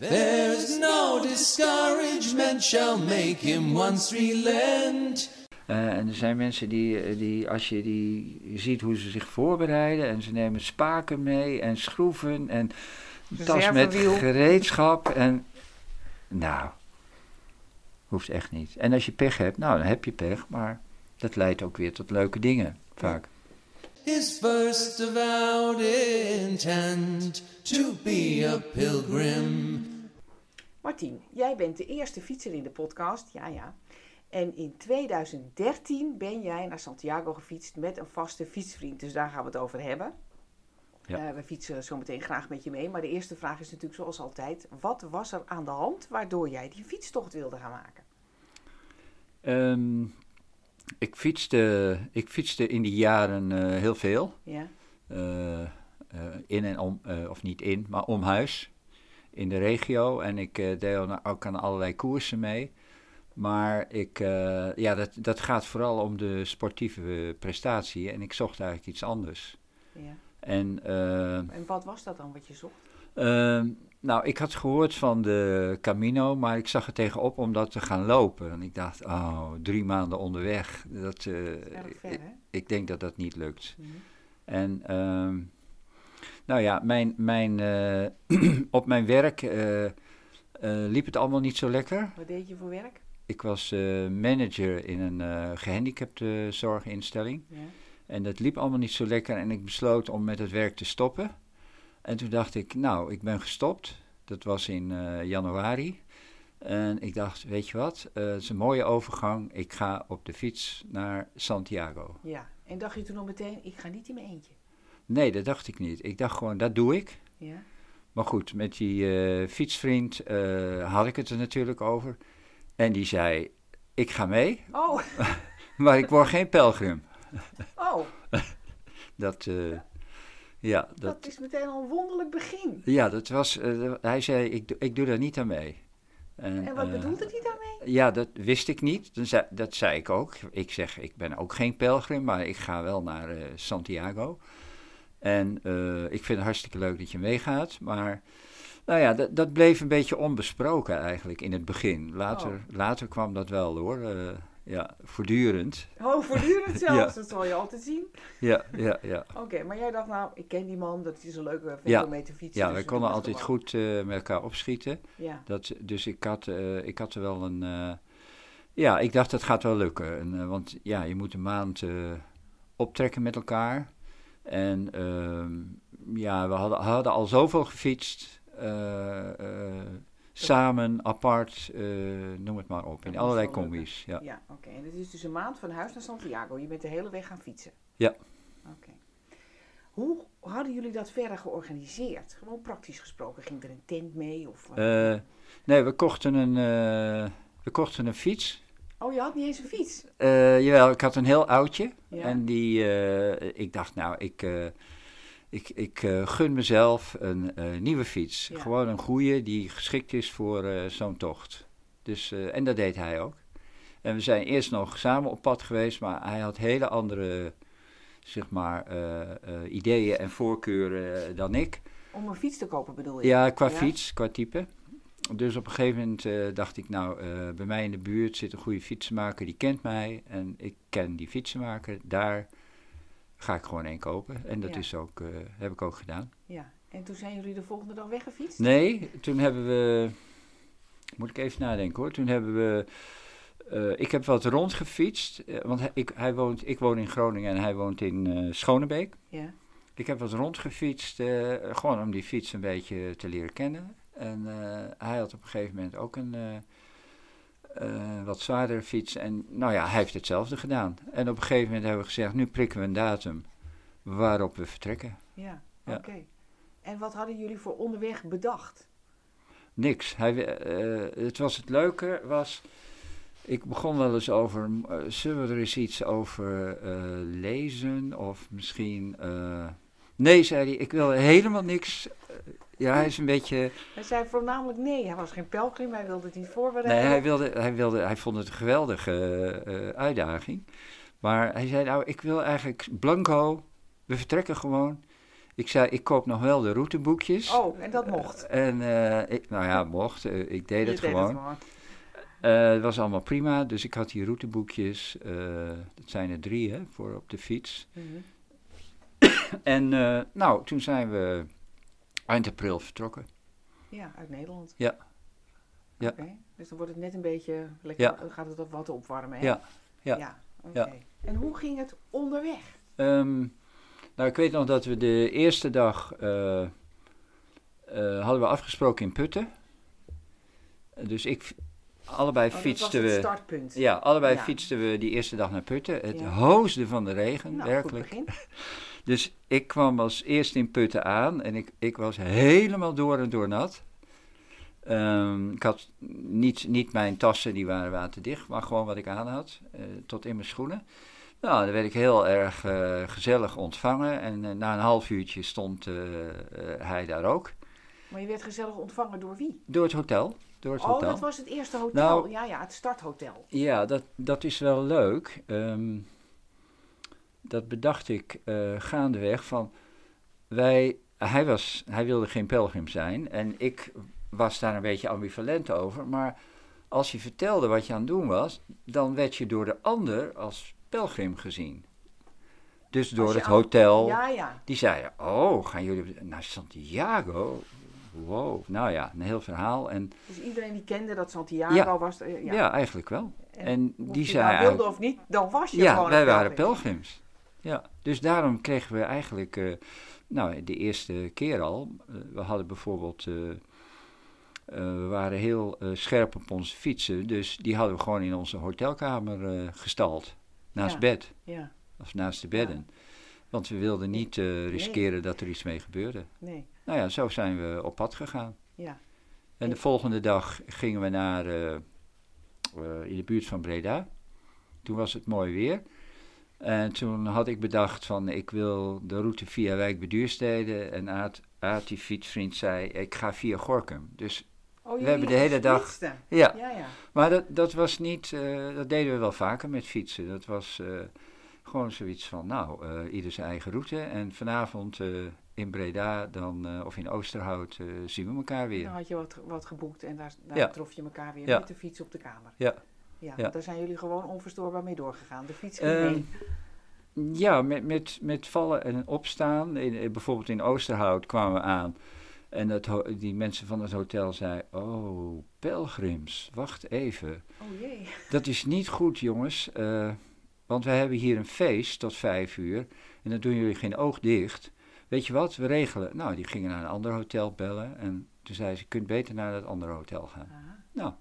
There's no discouragement shall make him once relent. Eh, en er zijn mensen die, eh, die, als je die je ziet hoe ze zich voorbereiden en ze nemen spaken mee en schroeven en tas met gereedschap en nou, hoeft echt niet. En als je pech hebt, nou dan heb je pech, maar dat leidt ook weer tot leuke dingen vaak. His first avowed intent to be a pilgrim. Martien, jij bent de eerste fietser in de podcast, ja ja. En in 2013 ben jij naar Santiago gefietst met een vaste fietsvriend. Dus daar gaan we het over hebben. Ja. Eh, we fietsen zo meteen graag met je mee. Maar de eerste vraag is natuurlijk zoals altijd. Wat was er aan de hand waardoor jij die fietstocht wilde gaan maken? Ehm, ik, fietste, ik fietste in die jaren eh, heel veel. Ja, eh, in en om, of niet in, maar om huis in de regio. En ik eh deed ook- aan allerlei koersen mee. Maar ik, eh, ja, dat, dat gaat vooral om de sportieve eh, prestatie. En ik zocht eigenlijk iets anders. ja. En En wat was dat dan wat je zocht? Ehm, nou, ik had gehoord van de Camino, maar ik zag er tegenop om dat te gaan lopen. En ik dacht, oh, drie maanden onderweg. Dat, Erg ver, ik denk dat dat niet lukt. Mhm. En ehm, nou ja, mijn, mijn, eh, op mijn werk eh, eh, liep het allemaal niet zo lekker. Wat deed je voor werk? Ik was manager in een eh gehandicapte zorginstelling. Ja. En dat liep allemaal niet zo lekker en ik besloot om met het werk te stoppen. En toen dacht ik, nou, ik ben gestopt. Dat was in januari. En ik dacht, weet je wat, het is een mooie overgang. Ik ga op de fiets naar Santiago. ja. En dacht je toen al meteen, ik ga niet in mijn eentje? Nee, dat dacht ik niet. Ik dacht gewoon, dat doe ik. Ja. Maar goed, met die eh, fietsvriend eh, had ik het er natuurlijk over. En die zei, ik ga mee, Oh, maar ik word geen pelgrim. oh Dat, eh, ja, dat, dat, is meteen al een wonderlijk begin. Ja, dat was, hij zei, ik, doe- ik doe daar niet aan mee. En wat eh, bedoelde hij daarmee? Ja, dat wist ik niet. Dan zei- dat zei ik ook. Ik zeg, ik ben ook geen pelgrim, maar ik ga wel naar Santiago. En eh, ik vind het hartstikke leuk dat je meegaat. Maar nou ja, dat, dat bleef een beetje onbesproken eigenlijk in het begin. Later, Oh. later kwam dat wel hoor. eh, ja, voortdurend. Oh, voortdurend zelfs. Ja. Dat zal je altijd zien. Ja, ja, ja. Oké, maar jij dacht nou, ik ken die man, dat is een leuke Ja. om mee te fietsen. Ja, dus we konden altijd goed eh, met elkaar opschieten. Ja, Dat, dus ik had, ik had er wel een. ja, ik dacht dat gaat wel lukken. En, want ja, je moet een maand optrekken met elkaar. En ehm, ja, we hadden, hadden al zoveel gefietst. eh, eh, samen, apart, eh, noem het maar op. In allerlei combis. Ja. ja. oké. En het is dus een maand van huis naar Santiago. Je bent de hele weg gaan fietsen. Ja. Oké. Hoe hadden jullie dat verder georganiseerd? Gewoon praktisch gesproken. Ging er een tent mee? Of, nee, we kochten een, we kochten een fiets. Oh, je had niet eens een fiets? Eh, jawel, ik had een heel oudje. Ja. En die, eh, ik dacht, nou, ik, eh, ik, ik gun mezelf een nieuwe fiets. Ja. Gewoon een goede die geschikt is voor zo'n tocht. Dus, en dat deed hij ook. En we zijn eerst nog samen op pad geweest, maar hij had hele andere, zeg maar, ideeën en voorkeuren dan ik. Om een fiets te kopen bedoel je? Ja, qua Ja? fiets, qua type. Dus op een gegeven moment eh, dacht ik, nou, eh, bij mij in de buurt zit een goede fietsenmaker, die kent mij. En ik ken die fietsenmaker, daar ga ik gewoon één kopen. En dat Ja. is ook, eh, heb ik ook gedaan. Ja. En toen zijn jullie de volgende dag weggefietst? Nee, toen hebben we, moet ik even nadenken hoor, toen hebben we, ik heb wat rondgefietst. want hij, ik, hij woont, ik woon in Groningen en hij woont in Schonebeek. Ja. Ik heb wat rondgefietst, gewoon om die fiets een beetje te leren kennen. En eh, hij had op een gegeven moment ook een eh, eh, wat zwaardere fiets. En nou ja, hij heeft hetzelfde gedaan. En op een gegeven moment hebben we gezegd, nu prikken we een datum waarop we vertrekken. Ja, Ja. oké. En wat hadden jullie voor onderweg bedacht? Niks. Hij, het was het leuke, was... Ik begon wel eens over, eh, zullen we er eens iets over lezen? Of misschien... nee, zei hij, ik wil helemaal niks... eh, ja, hij is een beetje... Hij zei voornamelijk nee. Hij was geen pelgrim, hij wilde het niet voorbereiden. Nee, hij, wilde, hij, wilde, hij vond het een geweldige eh, eh, uitdaging. Maar hij zei, nou, ik wil eigenlijk blanco, we vertrekken gewoon. Ik zei, ik koop nog wel de routeboekjes. Oh, en dat mocht. En, eh, ik, nou ja, mocht. eh, ik deed Je het deed gewoon. Eh, het was allemaal prima, dus ik had die routeboekjes. eh, dat zijn er drie, hè, voor op de fiets. Mhm. En eh, nou, toen zijn we eind april vertrokken. Ja, uit Nederland. Ja. Ja. Oké, Dus dan wordt het net een beetje lekker, Ja. dan gaat het wat opwarmen. Hè? Ja, ja. ja. oké. En hoe ging het onderweg? Ehm, nou, ik weet nog dat we de eerste dag eh, eh, hadden we afgesproken in Putten. Dus ik, allebei Oh, dat fietsten we. startpunt. Ja, allebei Ja. fietsten we die eerste dag naar Putten. Het Ja. hoosde van de regen, nou, werkelijk. Dus ik kwam als eerste in Putten aan en ik, ik was helemaal door en door nat. Ehm, ik had niet, niet mijn tassen, die waren waterdicht, maar gewoon wat ik aan had, eh, tot in mijn schoenen. Nou, dan werd ik heel erg eh, gezellig ontvangen en eh, na een half uurtje stond hij daar ook. Maar je werd gezellig ontvangen door wie? Door het hotel. Door het Oh, hotel. dat was het eerste hotel. Nou- ja, ja, het starthotel. Ja, dat, dat is wel leuk. Ehm, dat bedacht ik eh, gaandeweg van wij, hij, was, hij wilde geen pelgrim zijn en ik was daar een beetje ambivalent over. Maar als je vertelde wat je aan het doen was, dan werd je door de ander als pelgrim gezien. Dus door het hotel, Ja, ja. die zeiden, oh, gaan jullie naar Santiago? Wow, nou ja, een heel verhaal. En Dus iedereen die kende dat Santiago Ja. was. eh, ja, ja. eigenlijk wel. En die zei wilde of niet, dan was je Ja, gewoon wij waren pelgrim. pelgrims. Ja, dus daarom kregen we eigenlijk, eh, nou, de eerste keer al, eh, we hadden bijvoorbeeld, eh, we waren heel scherp op onze fietsen, dus die hadden we gewoon in onze hotelkamer gestald, naast Ja. bed, Ja, of naast de bedden. Want we wilden niet riskeren dat er iets mee gebeurde. nee. Nou ja, zo zijn we op pad gegaan. Ja. En de volgende dag gingen we naar, in de buurt van Breda. Toen was het mooi weer. En toen had ik bedacht van, ik wil de route via Wijk bij Duurstede. En Aad, Aad, die fietsvriend, zei, ik ga via Gorkum. Dus Oh, We hebben de hele dag- ja, Ja, ja. maar dat, dat was niet, eh, dat deden we wel vaker met fietsen. Dat was eh, gewoon zoiets van, nou, eh, ieder zijn eigen route. En vanavond in Breda dan, of in Oosterhout zien we elkaar weer. Dan had je wat, wat geboekt en daar, daar Ja. trof je elkaar weer Ja. met de fiets op de kamer. Ja. Ja, Ja. daar zijn jullie gewoon onverstoorbaar mee doorgegaan. De fiets ging mee. Ja, met, met, met vallen en opstaan. In, eh, bijvoorbeeld in Oosterhout kwamen we aan. En dat, die mensen van het hotel zeiden: Oh, pelgrims, wacht even. Oh jee. Dat is niet goed, jongens. eh, want we hebben hier een feest tot vijf uur. En dan doen jullie geen oog dicht. Weet je wat, we regelen. Nou, die gingen naar een ander hotel bellen. En toen zei ze: Je kunt beter naar dat andere hotel gaan. Aha, Nou,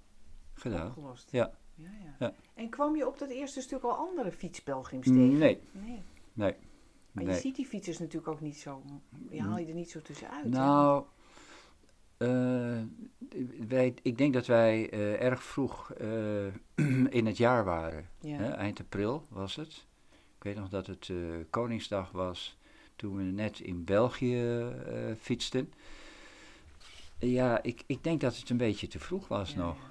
gedaan. opgelost. Ja. Ja, ja. Ja. En kwam je op dat eerste stuk al andere fietspelgrims tegen? nee. Nee. nee. Maar je ziet die fietsers natuurlijk ook niet zo... Je haal je er niet zo tussenuit. Nou, eh, wij, ik denk dat wij eh, erg vroeg eh, in het jaar waren. Ja. Hè? Eind april was het. Ik weet nog dat het Koningsdag was toen we net in België fietsten. Ja, ik, ik denk dat het een beetje te vroeg was Ja, nog.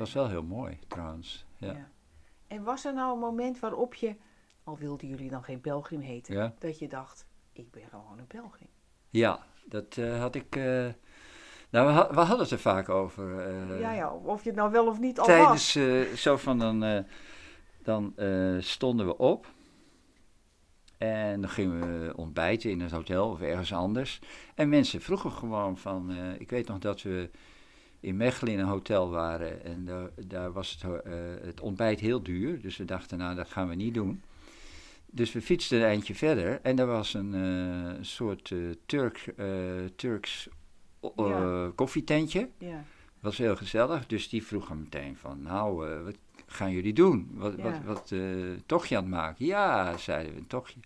Was wel heel mooi trouwens. Ja. Ja. En was er nou een moment waarop je, al wilden jullie dan geen pelgrim heten, Ja. dat je dacht, ik ben gewoon een pelgrim? Ja, dat eh, had ik. eh, nou, we, ha- we hadden het er vaak over. eh, ja, ja, of je het nou wel of niet al tijdens was. eh, zo van dan, dan stonden we op en dan gingen we ontbijten in het hotel of ergens anders. En mensen vroegen gewoon van, ik weet nog dat we in Mechelen in een hotel waren en daar, daar was het, eh, het ontbijt heel duur, dus we dachten nou dat gaan we niet doen. Dus we fietsten een eindje verder en er was een eh, soort eh, Turk, Turks Ja. koffietentje Ja, was heel gezellig, dus die vroeg hem meteen van, nou, wat gaan jullie doen? Wat, Ja. wat, wat tochtje aan het maken? Ja, zeiden we, een tochtje.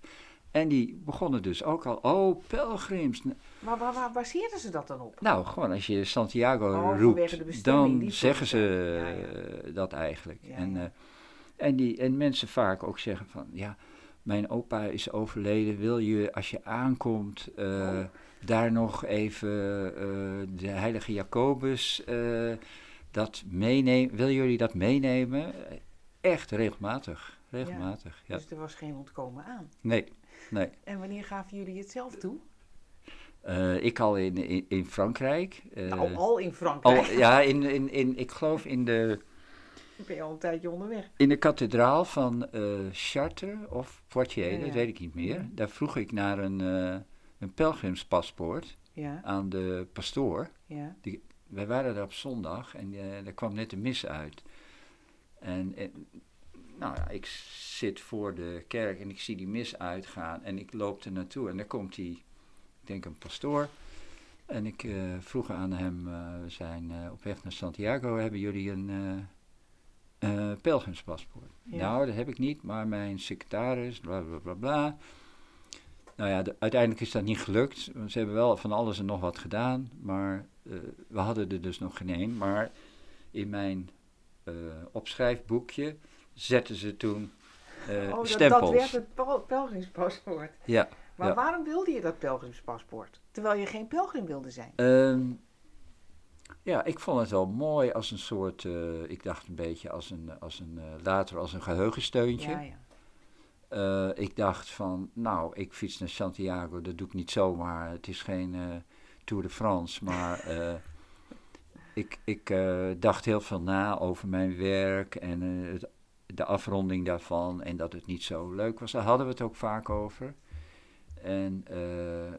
En die begonnen dus ook al, oh, pelgrims. maar waar, waar baseerden ze dat dan op? Nou, gewoon als je Santiago Oh, roept, dan zeggen ze eh, dat eigenlijk. Ja, en, eh, en, die, en mensen vaak ook zeggen van, ja, mijn opa is overleden, wil je als je aankomt... eh, Oh. daar nog even de heilige Jacobus dat meenemen. Willen jullie dat meenemen? Echt regelmatig. Regelmatig, ja. Dus er was geen ontkomen aan. Nee, nee. En wanneer gaven jullie het zelf toe? Eh, ik al in, in, in Frankrijk. eh, nou, al in Frankrijk. al, ja, in, in, in, ik geloof in de, ben je al een tijdje onderweg. in de kathedraal van eh Chartres of Poitiers, Ja, ja. dat weet ik niet meer. Ja. Daar vroeg ik naar een, een pelgrimspaspoort aan de pastoor. ja. Wij waren daar op zondag en er kwam net de mis uit. En, en nou ja, ik zit voor de kerk en ik zie die mis uitgaan en ik loop er naartoe en daar komt die, ik denk een pastoor. En ik eh, vroeg aan hem, eh, we zijn eh, op weg naar Santiago, hebben jullie een pelgrimspaspoort? Ja. Nou, dat heb ik niet, maar mijn secretaris, bla bla bla bla. Nou ja, de- uiteindelijk is dat niet gelukt. Ze hebben wel van alles en nog wat gedaan, maar we hadden er dus nog geen één. Maar in mijn opschrijfboekje zetten ze toen eh, oh, dat, stempels. dat werd het pel- pelgrimspaspoort. Ja. Maar Ja. waarom wilde je dat pelgrimspaspoort? Terwijl je geen pelgrim wilde zijn. Ehm, ja, ik vond het wel mooi als een soort, eh, ik dacht een beetje als een, als een eh, later als een geheugensteuntje. Ja, ja. Ik dacht van, nou, ik fiets naar Santiago, dat doe ik niet zomaar. Het is geen Tour de France, maar ik, ik dacht heel veel na over mijn werk en het, de afronding daarvan en dat het niet zo leuk was. Daar hadden we het ook vaak over. En eh,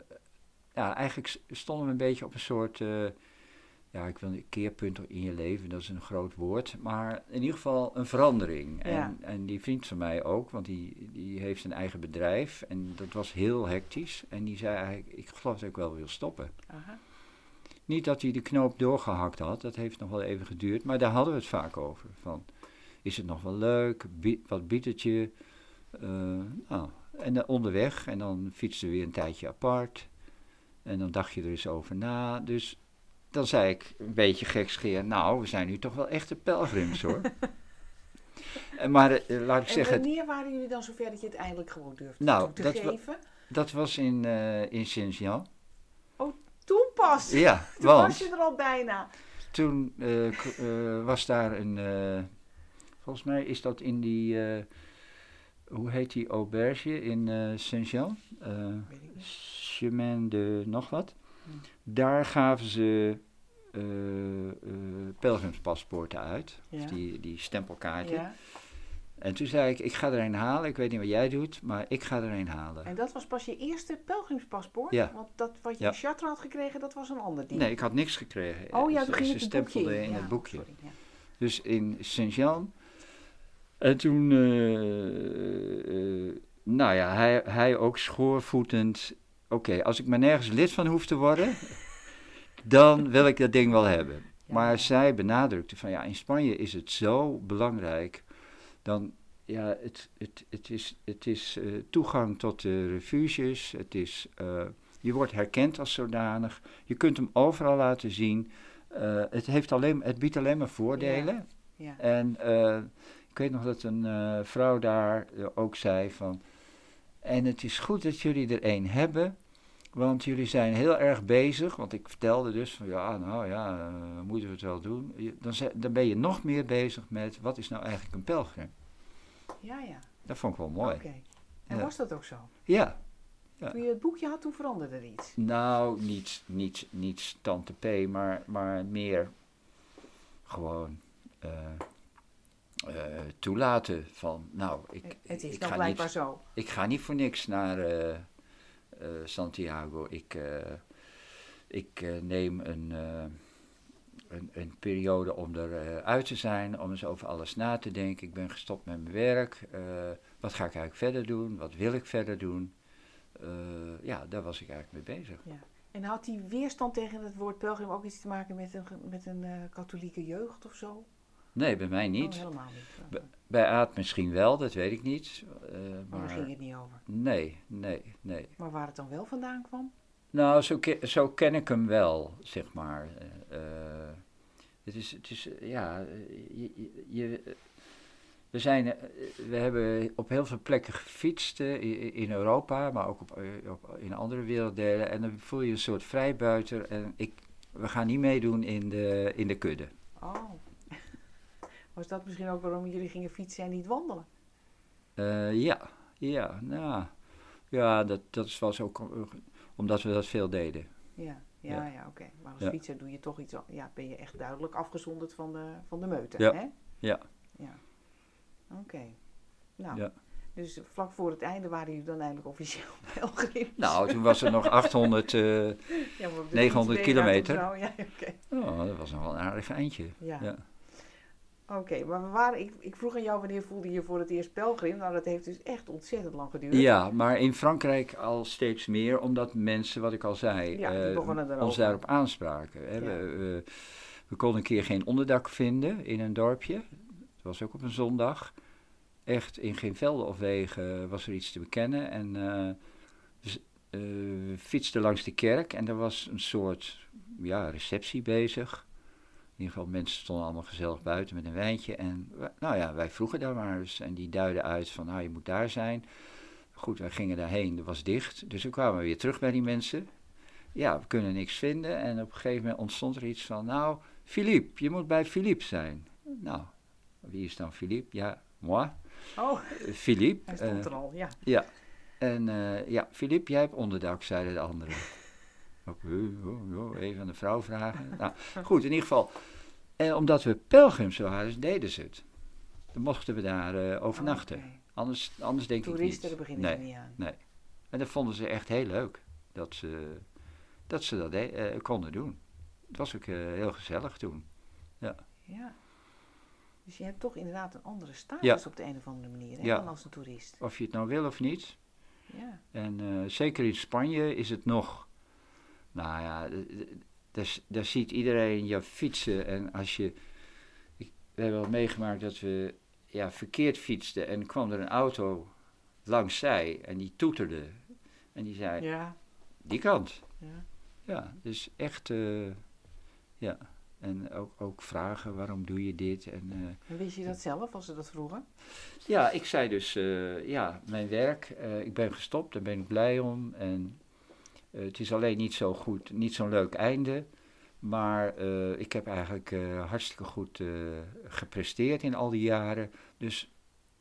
ja, eigenlijk stonden we een beetje op een soort, eh, ja, ik wil niet keerpunt in je leven, dat is een groot woord, maar in ieder geval een verandering. Ja. En, en die vriend van mij ook, want die, die heeft een eigen bedrijf en dat was heel hectisch. En die zei eigenlijk, ik geloof dat ik wel wil stoppen. Aha. Niet dat hij de knoop doorgehakt had, dat heeft nog wel even geduurd, maar daar hadden we het vaak over. Van, is het nog wel leuk? Bie- wat biedt het je? Eh, nou, en dan onderweg, en dan fietsen we weer een tijdje apart. En dan dacht je er eens over na. Dus dan zei ik een beetje gekscherend, nou, we zijn nu toch wel echte pelgrims hoor. En maar eh, laat ik En zeggen, wanneer waren jullie dan zover dat je het eindelijk gewoon durfde Nou, te dat wa- geven? dat was in, eh in Saint-Jean. Toen pas. Ja, Toen was je er al bijna. toen was daar een, volgens mij is dat in die, eh, hoe heet die auberge in eh Saint-Jean? Eh. Chemin de nog wat. Hm. Daar gaven ze pelgrimspaspoorten uit, Ja. of die, die stempelkaartje. Ja. En toen zei ik, ik ga er een halen, ik weet niet wat jij doet, maar ik ga er een halen. En dat was pas je eerste pelgrimspaspoort? Ja. Want dat wat je Ja. in Chartres had gekregen, dat was een ander ding. Nee, ik had niks gekregen. Oh ja, toen ging ze het stempelde in Ja, het boekje. sorry, ja. Dus in Saint-Jean. En toen, eh, eh, nou ja, hij, hij ook schoorvoetend. Oké, als ik maar nergens lid van hoef te worden, dan wil ik dat ding wel hebben. Ja. Maar zij benadrukte van ja, in Spanje is het zo belangrijk. Dan, ja, het, het, het is, het is eh, toegang tot de refuges. Het is, je wordt herkend als zodanig. Je kunt hem overal laten zien. Het, heeft alleen, het biedt alleen maar voordelen. Ja. En ik weet nog dat een eh, vrouw daar eh, ook zei van... En het is goed dat jullie er één hebben, want jullie zijn heel erg bezig. Want ik vertelde dus van ja, nou ja, eh, moeten we het wel doen. Je- Dan, dan ben je nog meer bezig met wat is nou eigenlijk een pelgrim. ja, ja. Dat vond ik wel mooi. Oké. En Ja. was dat ook zo? Ja, Ja. Toen je het boekje had, toen veranderde er iets. nou niet, niet, niet tante P, maar, maar meer gewoon eh, toelaten van nou, ik, het is ik dan ga blijkbaar niet zo. Ik ga niet voor niks naar eh, eh, Santiago. Ik, ik neem een, een, een periode om er eh, uit te zijn, om eens over alles na te denken. Ik ben gestopt met mijn werk. Wat ga ik eigenlijk verder doen? Wat wil ik verder doen? Ja, daar was ik eigenlijk mee bezig. En had die weerstand tegen het woord pelgrim ook iets te maken met een, met een katholieke jeugd of zo? Nee, bij mij Oh, niet. helemaal niet. Be- Bij Aad misschien wel, dat weet ik niet. Eh, maar daar ging het niet over. nee, nee, nee. Maar waar het dan wel vandaan kwam? Nou, zo, ke- zo ken ik hem wel, zeg maar. Eh, eh, het is, het is ja, je, je- we, zijn, we hebben op heel veel plekken gefietst in Europa, maar ook op, op, in andere werelddelen. En dan voel je een soort vrijbuiter en ik, we gaan niet meedoen in de, in de kudde. Oh. Was dat misschien ook waarom jullie gingen fietsen en niet wandelen? Eh, ja, ja, nou, ja, dat, dat was ook eh, omdat we dat veel deden. Ja, ja, Ja. ja, oké. Maar als Ja. fietser doe je toch iets, ja, ben je echt duidelijk afgezonderd van de, van de meute, Ja. hè? Ja. Ja. Oké. Nou, Ja. dus vlak voor het einde waren jullie dan eigenlijk officieel pelgrims. Nou, toen was er nog 800. eh, Ja, maar op de 900 fiets ben je daar kilometer. zo? Ja, oh, dat was nog wel een aardig eindje. Ja. Ja. Oké, maar we waren, ik, ik vroeg aan jou wanneer voelde je voor het eerst pelgrim? Nou, dat heeft dus echt ontzettend lang geduurd. Ja, maar in Frankrijk al steeds meer, omdat mensen, wat ik al zei, Ja, erover. ons daarop aanspraken. Hè. Ja. We, we konden een keer geen onderdak vinden in een dorpje. Het was ook op een zondag. Echt in geen velden of wegen was er iets te bekennen. En eh, dus, eh, we fietsten langs de kerk en er was een soort ja, receptie bezig. In ieder geval, mensen stonden allemaal gezellig buiten met een wijntje. En nou ja, wij vroegen daar maar eens. En die duiden uit van, nou, je moet daar zijn. Goed, wij gingen daarheen, dat was dicht. Dus we kwamen weer terug bij die mensen. Ja, we kunnen niks vinden. En op een gegeven moment ontstond er iets van, nou, Philippe, je moet bij Philippe zijn. Nou, wie is dan Philippe? Ja, moi. Oh, Philippe. hij stond eh, er al, ja. ja. En eh, ja, Philippe, jij hebt onderdak, zeiden de anderen. Oh, oh, even aan de vrouw vragen. Nou, goed, in ieder geval. En omdat we pelgrims waren, deden ze het. Dan mochten we daar eh, overnachten. Oké. Anders, anders denk Toeristen, ik niet. beginnen Nee. niet aan. Nee. En dat vonden ze echt heel leuk. Dat ze dat, ze dat de- eh, konden doen. Het was ook eh, heel gezellig toen. Ja. Dus je hebt toch inderdaad een andere status Ja. op de een of andere manier hè, Ja. dan als een toerist. Of je het nou wil of niet. Ja. En eh, zeker in Spanje is het nog. Nou ja, daar, ziet iedereen je fietsen. En als je. Ik, we hebben wel meegemaakt dat we ja, verkeerd fietsten. En kwam er een auto langs zij. En die toeterde. En die zei: Ja. die kant. ja. Ja, dus echt. eh, ja. En ook, ook vragen: waarom doe je dit? En. En wist je dat zelf als ze dat vroegen? ja, ik zei dus, eh, ja, mijn werk, ik ben gestopt, daar ben ik blij om. En het is alleen niet zo goed, niet zo'n leuk einde. Maar eh, ik heb eigenlijk eh, hartstikke goed eh, gepresteerd in al die jaren. Dus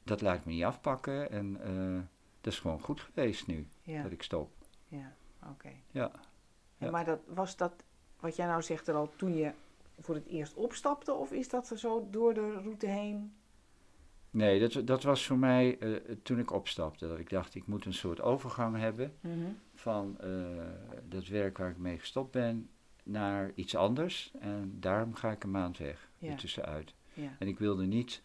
dat laat ik me niet afpakken. En eh, dat is gewoon goed geweest nu, Ja. dat ik stop. Ja, oké. Ja. Maar dat, was dat, wat jij nou zegt er al, toen je voor het eerst opstapte? Of is dat er zo door de route heen? Nee, dat, dat was voor mij eh, toen ik opstapte. Dat ik dacht, ik moet een soort overgang hebben. van eh, dat werk waar ik mee gestopt ben naar iets anders. En daarom ga ik een maand weg, Ja. ertussenuit. Ja. En ik wilde niet,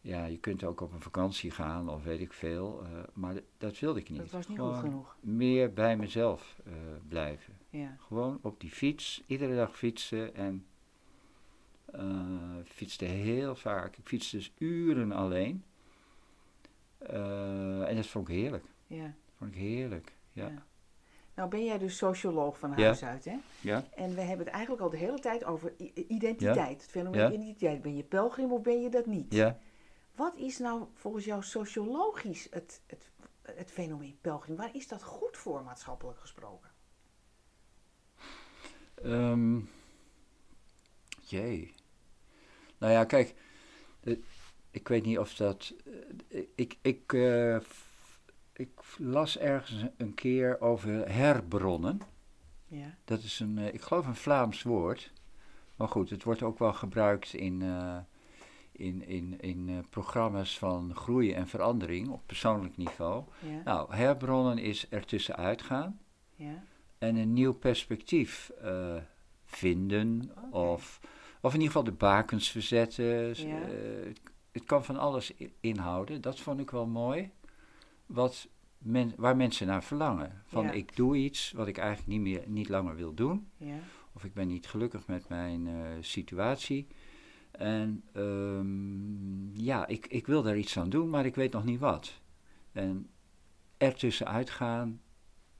ja, je kunt ook op een vakantie gaan of weet ik veel, eh, maar dat wilde ik niet. Dat was niet Gewoon goed genoeg. meer bij mezelf blijven. Ja. Gewoon op die fiets, iedere dag fietsen en fietste heel vaak. Ik fietste dus uren alleen. Eh, en dat vond ik heerlijk. Ja. Vond ik heerlijk, ja. Ja. Nou ben jij dus socioloog van Ja. huis uit, hè? Ja, En we hebben het eigenlijk al de hele tijd over identiteit. Het fenomeen identiteit. Ben je pelgrim of ben je dat niet? ja. Wat is nou volgens jou sociologisch het, het, het fenomeen pelgrim? Waar is dat goed voor, maatschappelijk gesproken? Ehm jee. Nou ja, kijk, eh, ik weet niet of dat. eh, ik, ik, eh, ik las ergens een keer over herbronnen. Ja. Dat is een, ik geloof een Vlaams woord. Maar goed, het wordt ook wel gebruikt in, in, in, in programma's van groei en verandering op persoonlijk niveau. Ja. Nou, herbronnen is ertussenuit gaan ja. en een nieuw perspectief vinden. Of, of in ieder geval de bakens verzetten. Ja. eh, het, het kan van alles inhouden. Dat vond ik wel mooi. Wat men, waar mensen naar verlangen. Van Ja. ik doe iets wat ik eigenlijk niet, meer, niet langer wil doen. Ja. Of ik ben niet gelukkig met mijn eh, situatie. En ehm, ja, ik, ik wil daar iets aan doen, maar ik weet nog niet wat. En ertussenuit gaan,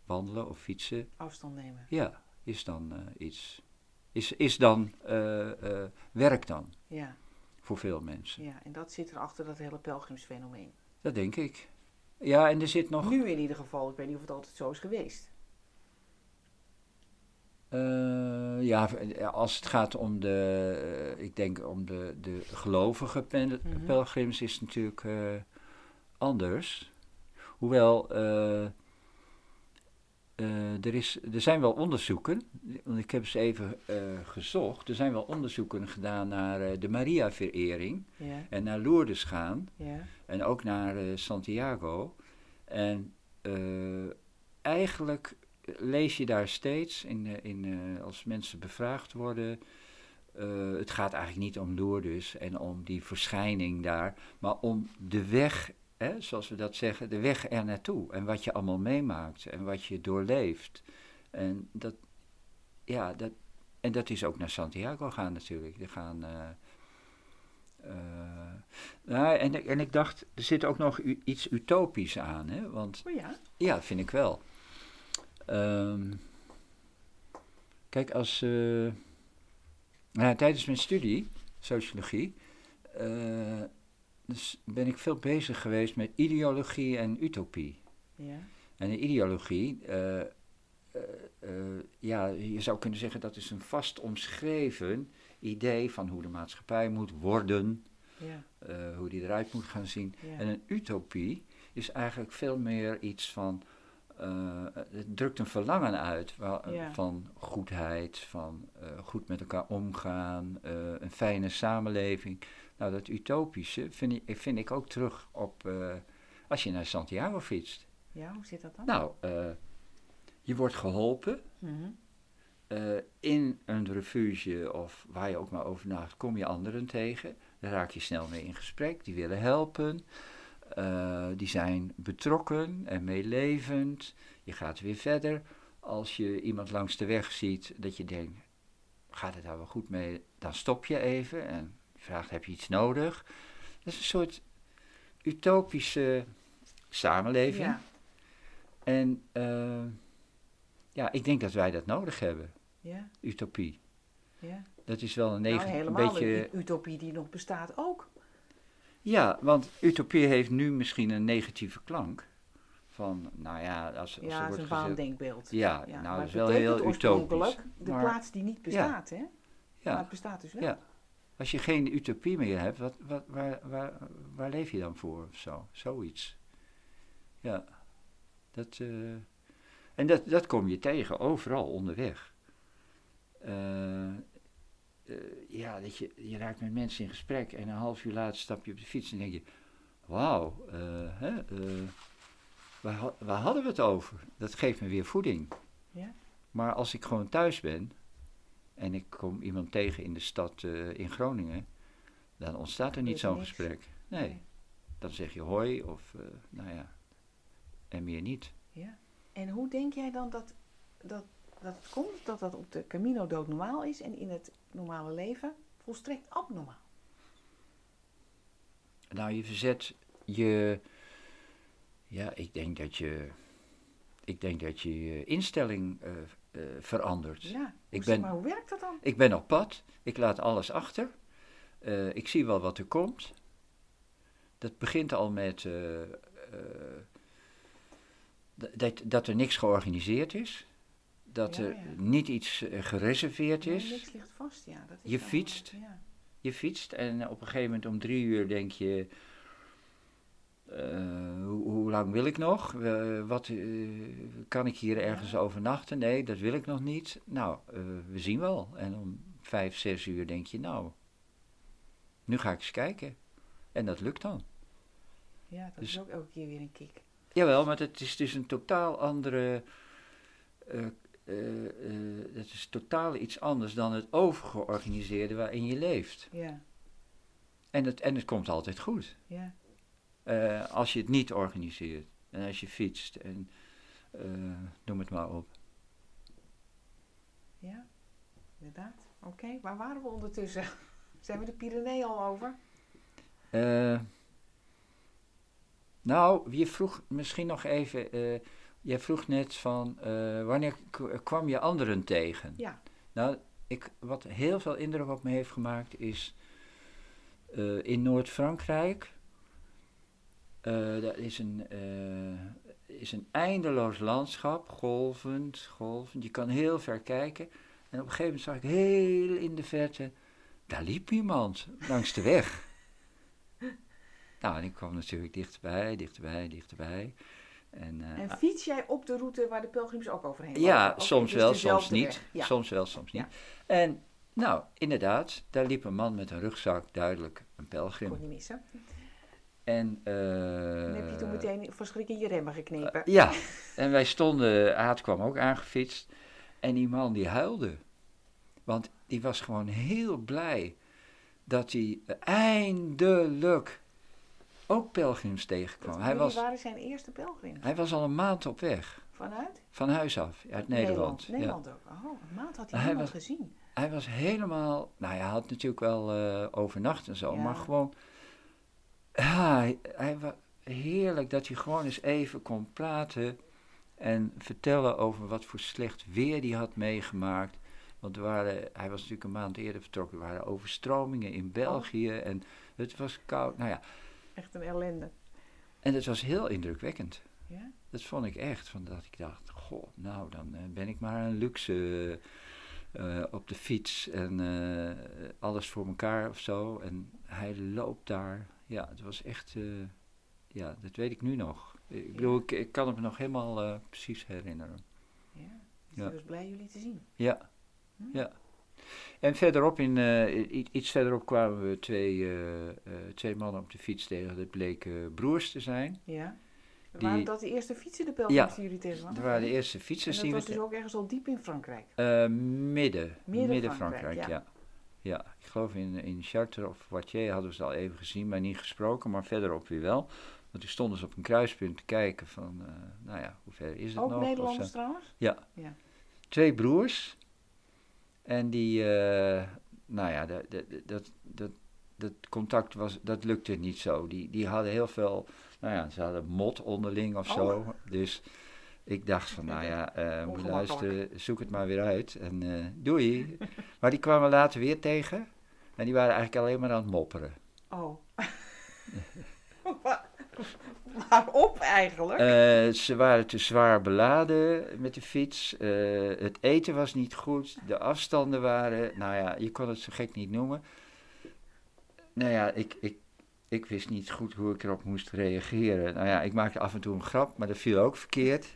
wandelen of fietsen, Afstand nemen. ja, is dan eh, iets. Is, is dan eh, eh, werk dan Ja. voor veel mensen. ja. En dat zit er achter dat hele pelgrimsfenomeen. Dat denk ik. Ja, en er zit nog. Nu in ieder geval. Ik weet niet of het altijd zo is geweest. eh, ja, als het gaat om de. ik denk om de, de gelovige pel- Mhm. pelgrims is het natuurlijk anders. Hoewel. Eh, er, is, er zijn wel onderzoeken, want ik heb ze even eh, gezocht. Er zijn wel onderzoeken gedaan naar eh, de Maria-verering en naar Lourdes gaan. En ook naar Santiago. En eigenlijk lees je daar steeds, in, in, als mensen bevraagd worden, het gaat eigenlijk niet om Lourdes en om die verschijning daar, maar om de weg, hè, zoals we dat zeggen, de weg er naartoe. En wat je allemaal meemaakt en wat je doorleeft. En dat, ja, dat, en dat is ook naar Santiago gaan natuurlijk. Die gaan... eh, eh, nou, en, en ik dacht, er zit ook nog iets utopisch aan, hè? Want oh ja, ja, vind ik wel. Ehm, kijk, als. eh, nou, tijdens mijn studie, sociologie. Dus ben ik veel bezig geweest met ideologie en utopie. ja, En de ideologie, eh, eh, eh, ja, je zou kunnen zeggen dat is een vast omschreven idee van hoe de maatschappij moet worden, ja, hoe die eruit moet gaan zien. ja. En een utopie is eigenlijk veel meer iets van. het drukt een verlangen uit Ja. van goedheid, van goed met elkaar omgaan, een fijne samenleving. Nou, dat utopische vind ik, vind ik ook terug op eh, als je naar Santiago fietst. ja, hoe zit dat dan? Nou, eh, je wordt geholpen. Mhm. eh, in een refuge of waar je ook maar over nadenkt, kom je anderen tegen. Daar raak je snel mee in gesprek. Die willen helpen. Die zijn betrokken en meelevend. Je gaat weer verder. Als je iemand langs de weg ziet dat je denkt, gaat het daar wel goed mee? Dan stop je even en heb je iets nodig? Dat is een soort utopische samenleving. Ja, En eh, ja, ik denk dat wij dat nodig hebben, ja, utopie. ja. Dat is wel een, Nou, neg- een helemaal beetje... een utopie die nog bestaat ook. Ja, want utopie heeft nu misschien een negatieve klank. Van, nou ja, als, als er Ja, het is wordt een waandenkbeeld. Ja, Ja, nou, dat is wel heel utopisch. De Maar- plaats die niet bestaat, hè? Maar Ja, het bestaat dus wel. Als je geen utopie meer hebt, wat, wat, waar, waar, waar leef je dan voor of zo? Zoiets. Ja, dat... eh, en dat, dat kom je tegen, overal onderweg. Eh, eh, ja, dat je, je raakt met mensen in gesprek en een half uur later stap je op de fiets en denk je... Wauw, eh, hè, waar, waar hadden we het over? Dat geeft me weer voeding. Ja. Maar als ik gewoon thuis ben en ik kom iemand tegen in de stad eh, in Groningen, dan ontstaat er niet zo'n gesprek. Nee, dan zeg je hoi of eh, nou ja, en meer niet. Ja. En hoe denk jij dan dat, dat, dat het komt dat dat op de Camino doodnormaal is en in het normale leven volstrekt abnormaal? Nou, je verzet je. Ja, ik denk dat je. Ik denk dat je je instelling eh, eh, verandert. Ja, Ik ben- maar hoe werkt dat dan? Ik ben op pad, ik laat alles achter. Eh, ik zie wel wat er komt. Dat begint al met eh, dat, dat er niks georganiseerd is. Dat Ja, er niet iets gereserveerd is. niks ligt vast, ja. Dat is Je fietst. Ja. Je fietst en op een gegeven moment om drie uur denk je... eh, hoe, hoe lang wil ik nog? Eh, wat, eh, kan ik hier ergens overnachten? Nee, dat wil ik nog niet. Nou, we zien wel. En om vijf, zes uur denk je, nou, nu ga ik eens kijken. En dat lukt dan. ja, dat Dus- is ook elke keer weer een kick. Jawel, maar het is dus een totaal andere. het is totaal iets anders dan het overgeorganiseerde waarin je leeft. Ja, En het, en het komt altijd goed. ja. Eh, als je het niet organiseert. En als je fietst en eh, noem het maar op. Ja, inderdaad. Oké, waar waren we ondertussen? Zijn we de Pyreneeën al over? Eh, nou, je vroeg misschien nog even. jij vroeg net van wanneer kwam je anderen tegen? Ja. Nou, ik, wat heel veel indruk op me heeft gemaakt is in Noord-Frankrijk. Eh dat is een, eh, is een eindeloos landschap, golvend, golvend. Je kan heel ver kijken. En op een gegeven moment zag ik heel in de verte, daar liep iemand langs de weg. nou, en ik kwam natuurlijk dichterbij, dichterbij, dichterbij. En, eh, En fiets jij op de route waar de pelgrims ook overheen lopen? ja, soms wel, soms niet. Ja. Soms wel, soms niet. Ja. En nou, inderdaad, daar liep een man met een rugzak, duidelijk een pelgrim. Kon niet missen. En, eh, Dan heb je toen meteen verschrikkelijk je remmen geknepen. Ja, en wij stonden, Aad kwam ook aangefietst. En die man die huilde. Want die was gewoon heel blij dat hij eindelijk ook pelgrims tegenkwam. Dat Hij was, waren zijn eerste pelgrim. hij was al een maand op weg, Vanuit? van huis af, uit Nederland. Ja. Nederland ook. Oh, een maand had hij was- gezien. Hij was helemaal, nou hij had natuurlijk wel eh, overnacht en zo, Ja. maar gewoon, ja, hij, heerlijk dat hij gewoon eens even kon praten en vertellen over wat voor slecht weer hij had meegemaakt. Want er waren, hij was natuurlijk een maand eerder vertrokken, er waren overstromingen in België en het was koud. Nou ja, Echt een ellende. en het was heel indrukwekkend. Ja? Dat vond ik echt, van dat ik dacht, goh, nou dan eh, ben ik maar een luxe eh, op de fiets en eh, alles voor elkaar of zo. En hij loopt daar, ja, het was echt, eh, ja, dat weet ik nu nog. Ik bedoel, ik, ik kan het me nog helemaal eh, precies herinneren. Ja. Dus Ja. was blij jullie te zien. Ja, Hm? ja. En verderop, in, eh, iets verderop kwamen we twee, twee mannen op de fiets tegen. Dat bleken broers te zijn. Ja. Die- Waren dat de eerste fietsen, de pelgrims Ja, die jullie tegenkwamen? Dat waren de eerste En fietsers dat die was we... dus ook ergens al diep in Frankrijk. Eh, midden. Midden, Frankrijk, Frankrijk, ja. Ja. ja. ik geloof in, in Chartres of Poitiers hadden we ze al even gezien, maar niet gesproken, maar verderop weer wel. Want toen stonden ze op een kruispunt te kijken van, eh, nou ja, hoe ver is het Ook nog? of Nederlanders zo. trouwens? Twee broers. En die, eh, nou ja, dat, dat, dat, dat, dat contact was, dat lukte niet zo. Die, die hadden heel veel, nou ja, ze hadden mot onderling of Oh. zo. Dus ik dacht van, nou ja, Ongemakkelijk. luisteren, zoek het maar weer uit. En eh, doei. maar die kwamen later weer tegen. En die waren eigenlijk alleen maar aan het mopperen. Oh. Wa- Waarop eigenlijk? Eh, ze waren te zwaar beladen met de fiets. Het eten was niet goed. De afstanden waren, nou ja, je kon het zo gek niet noemen. Nou ja, ik, ik, ik wist niet goed hoe ik erop moest reageren. Nou ja, ik maakte af en toe een grap, maar dat viel ook verkeerd.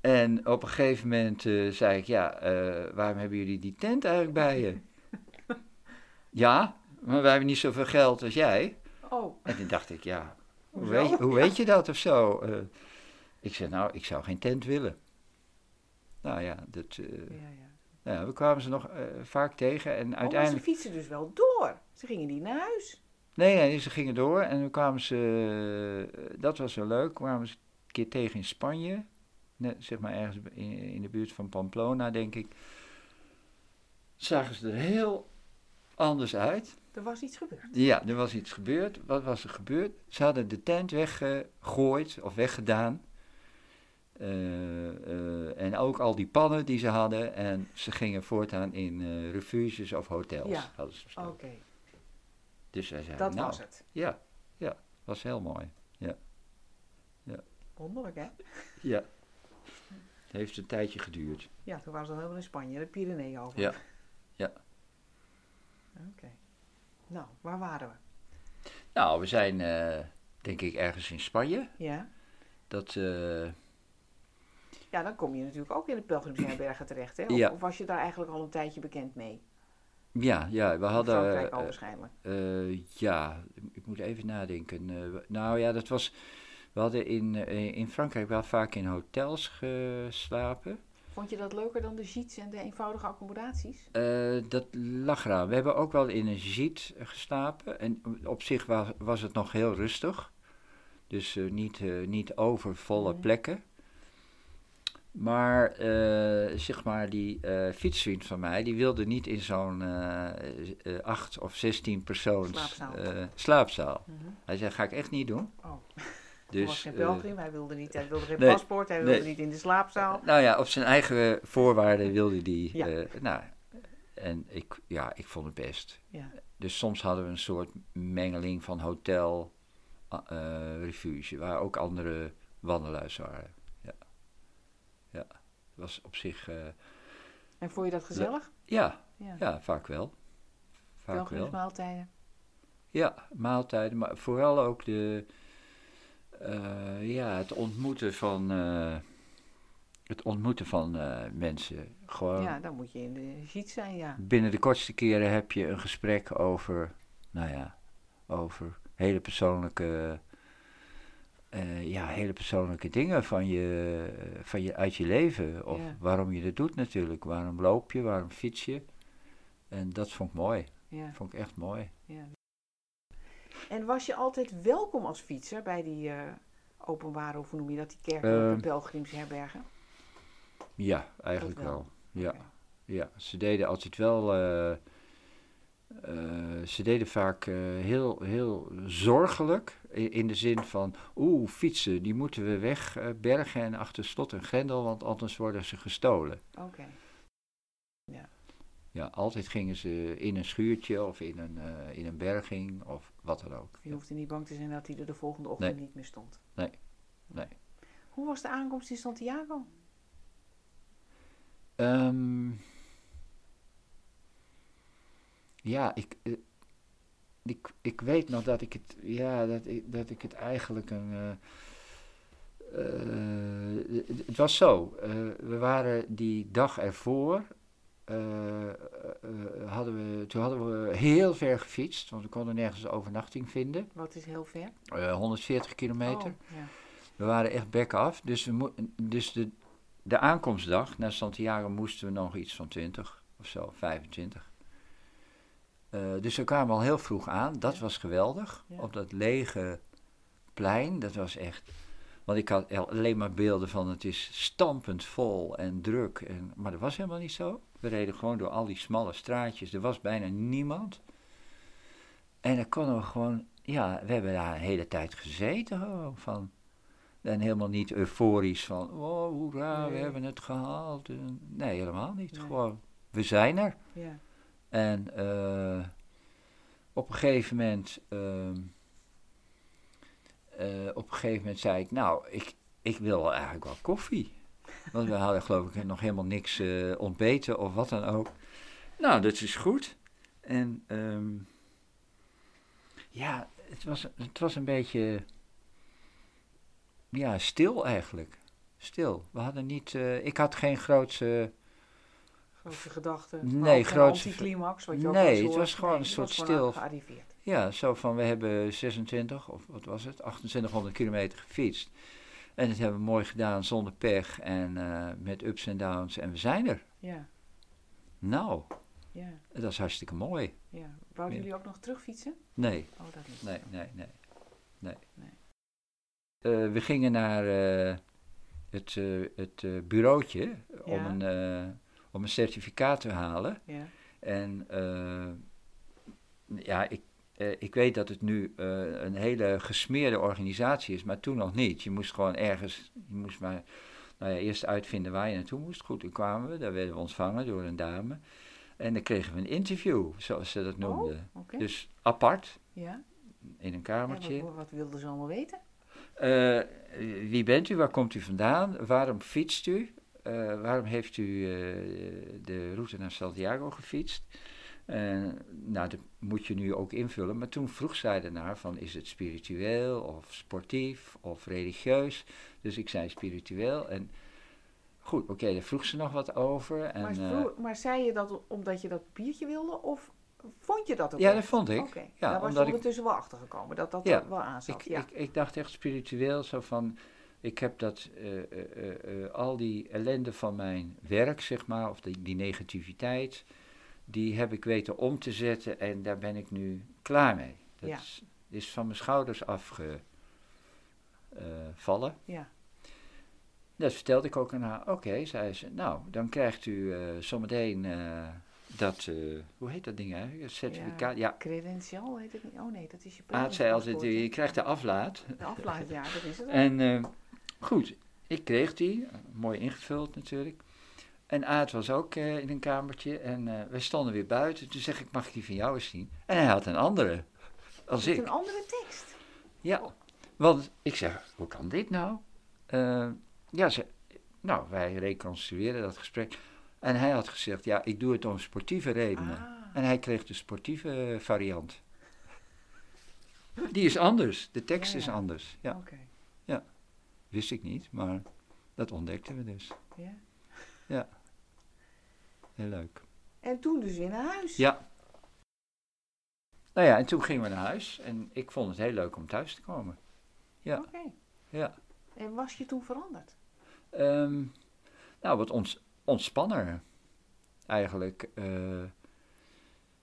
En op een gegeven moment eh, zei ik, ja, eh, waarom hebben jullie die tent eigenlijk bij je? ja, maar wij hebben niet zoveel geld als jij. Oh, En toen dacht ik, ja, hoe weet, je- hoe weet je dat of zo? Eh, ik zei, nou, ik zou geen tent willen. Nou ja, dat, ja, ja. nou ja, we kwamen ze nog vaak tegen en Oh, maar uiteindelijk... ze fietsen dus wel door. Ze gingen niet naar huis. Nee, nee, ze gingen door en toen kwamen ze, dat was wel leuk, kwamen ze keer tegen in Spanje. Net, zeg maar ergens in, in de buurt van Pamplona, denk ik. Zagen ze er heel anders uit. Er was iets gebeurd. Ja, er was iets gebeurd. Wat was er gebeurd? Ze hadden de tent weggegooid of weggedaan. Eh, eh, en ook al die pannen die ze hadden. En ze gingen voortaan in eh, refuges of hotels. Ja. Oké, Dus wij zeiden, dat nou, was het. ja, ja, was heel mooi. Wonderlijk, hè? Ja. Het heeft een tijdje geduurd. Ja, toen waren ze al helemaal in Spanje, de Pyreneeën over. Ja, ja. Oké. Nou, waar waren we? Nou, we zijn eh, denk ik ergens in Spanje. Ja? Dat, eh, Ja, dan kom je natuurlijk ook in de Pelgrimsherbergen terecht, hè? Of, Ja. of was je daar eigenlijk al een tijdje bekend mee? ja, ja, we hadden... Frankrijk al eh, waarschijnlijk. Ja, ik moet even nadenken. Nou ja, dat was. We hadden in, eh, in Frankrijk wel vaak in hotels geslapen. Vond je dat leuker dan de jeets en de eenvoudige accommodaties? Eh, dat lag eraan. We hebben ook wel in een jeet geslapen. En op zich was, was het nog heel rustig. Dus eh, niet, eh, niet overvolle Mhm. plekken. Maar, zeg maar, die fietsvriend van mij, die wilde niet in zo'n acht of zestien persoons Slaapzaal. slaapzaal. Mhm. Hij zei, ga ik echt niet doen. Oh, Dus, hij was geen eh, pelgrim, hij wilde niet, hij wilde geen nee, paspoort, hij wilde nee. niet in de slaapzaal. nou ja, op zijn eigen voorwaarden wilde die. Ja. eh, nou, en ik, ja, ik vond het best. Ja. Dus soms hadden we een soort mengeling van hotel, eh refuge, waar ook andere wandelaars waren. Ja, ja. Het was op zich, eh, En vond je dat gezellig? ja, Ja. ja, vaak wel. Vaak wel. Pelgrimsmaaltijden. Ja, maaltijden, maar vooral ook de, Eh, ja, het ontmoeten van, eh, het ontmoeten van eh, mensen. Gewoon Ja, dan moet je in de sheet zijn, ja. binnen de kortste keren heb je een gesprek over, nou ja, over hele persoonlijke, ja, hele persoonlijke dingen van je, van je, uit je leven. Of Ja. waarom je dat doet natuurlijk. Waarom loop je, waarom fiets je. En dat vond ik mooi. ja, Vond ik echt mooi. ja. En was je altijd welkom als fietser bij die eh, openbare, of hoe noem je dat, die kerken, Ehm. pelgrimsherbergen? Ja, eigenlijk wel. wel. Ja. Ja, ze deden altijd wel. eh, eh, ze deden vaak heel, heel zorgelijk. In de zin van. Oeh, fietsen, die moeten we wegbergen en achter slot en grendel, want anders worden ze gestolen. Oké. Ja, altijd gingen ze in een schuurtje of in een, in een berging of wat dan ook. Je hoefde niet bang te zijn dat hij er de volgende ochtend Nee. niet meer stond. Nee. Nee. Hoe was de aankomst in Santiago? Ehm, ja, ik, eh, ik, ik weet nog dat ik het, ja, dat ik, dat ik het eigenlijk een. eh, eh, het- was zo. we waren die dag ervoor. Eh, eh, hadden we, toen hadden we heel ver gefietst, want we konden nergens overnachting vinden. Wat is heel ver? eh, 140 kilometer. Oh, ja. We waren echt bek af. Dus, we dus de, de aankomstdag naar Santiago moesten we nog iets van 20 of zo, 25. Eh, dus we kwamen al heel vroeg aan. Dat Ja. was geweldig. Ja. Op dat lege plein. Dat was echt. Want ik had al- alleen maar beelden van het is stampend vol en druk. En, maar dat was helemaal niet zo. We reden gewoon door al die smalle straatjes. Er was bijna niemand. En dan konden we gewoon. Ja, we hebben daar een hele tijd gezeten. Gewoon, van, en helemaal niet euforisch van. Oh, hoera, we Nee. hebben het gehaald. Nee, helemaal niet. Nee. Gewoon, we zijn er. ja. En eh, op een gegeven moment. ehm, eh, op een gegeven moment zei ik, nou, ik, ik wil eigenlijk wel koffie. Want we hadden geloof ik nog helemaal niks eh, ontbeten of wat dan ook. Nou, dat is goed. En ehm, ja, het was, het was een beetje ja, stil eigenlijk. Stil. We hadden niet, eh, ik had geen grootse Grote gedachten. Nee, grootse- anticlimax, wat je ook Nee, het was gewoon een soort stil- gearriveerd. Ja, zo van we hebben 26 of wat was het, 2800 kilometer gefietst. En dat hebben we mooi gedaan zonder pech en eh, met ups en downs en we zijn er. Ja, Nou, ja, dat is hartstikke mooi. ja. Wouden Ja. jullie ook nog terugfietsen? Nee, Oh, dat niet. nee, nee, nee. nee. Nee. Eh, we gingen naar eh, het, het bureautje om, een, om een certificaat te halen. Ja, En eh, ja, ik, eh, ik weet dat het nu eh, een hele gesmeerde organisatie is, maar toen nog niet. Je moest gewoon ergens, je moest maar nou ja, eerst uitvinden waar je naartoe moest. Goed, toen kwamen we, daar werden we ontvangen door een dame. En dan kregen we een interview, zoals ze dat noemden. oké. Dus apart, ja. in een En kamertje. wat, wat wilden ze allemaal weten? Eh, wie bent u? Waar komt u vandaan? Waarom fietst u? Waarom heeft u de route naar Santiago gefietst? Eh, nou, dat moet je nu ook invullen. Maar toen vroeg zij ernaar van, is het spiritueel of sportief of religieus? Dus ik zei spiritueel. En goed, oké, daar vroeg ze nog wat over. En, maar, eh, vroeg- maar zei je dat omdat je dat papiertje wilde? Of vond je dat ook ja, echt? dat vond ik. Oké, Ja, daar was je ik- ondertussen wel achter gekomen. Dat dat Ja, wel aanzat. Ik, ja. ik, ik dacht echt spiritueel, zo van, ik heb dat, eh, al die ellende van mijn werk, zeg maar, of die, die negativiteit, die heb ik weten om te zetten en daar ben ik nu klaar mee. Dat Ja. is, is van mijn schouders afgevallen. ja. Dat vertelde ik ook aan haar. Oké, zei ze, nou, dan krijgt u eh, zometeen eh, dat, eh, hoe heet dat ding eigenlijk, het certificaat. Ja, Credential heet het niet? Oh nee, dat is je Aad zei altijd, je krijgt de aflaat. De aflaat, ja, dat is het. En goed, ik kreeg die, mooi ingevuld natuurlijk. En Aad was ook eh, in een kamertje en eh we stonden weer buiten. Toen zeg ik, mag ik die van jou eens zien? En hij had een andere, als ik. een andere tekst. Ja, want ik zeg, hoe kan dit nou? Eh, ja, ze, nou, wij reconstrueerden dat gesprek. En hij had gezegd, ja, ik doe het om sportieve redenen. Ah, En hij kreeg de sportieve variant. Die is anders, de tekst Ja, is ja. anders. Ja. oké. Wist ik niet, maar dat ontdekten we dus. Ja. Heel leuk. En toen dus weer naar huis. Ja. Nou ja, en toen gingen we naar huis. En ik vond het heel leuk om thuis te komen. ja. Oké. Ja. En was je toen veranderd? Ehm, nou, wat ons, ontspanner. Eigenlijk. eh,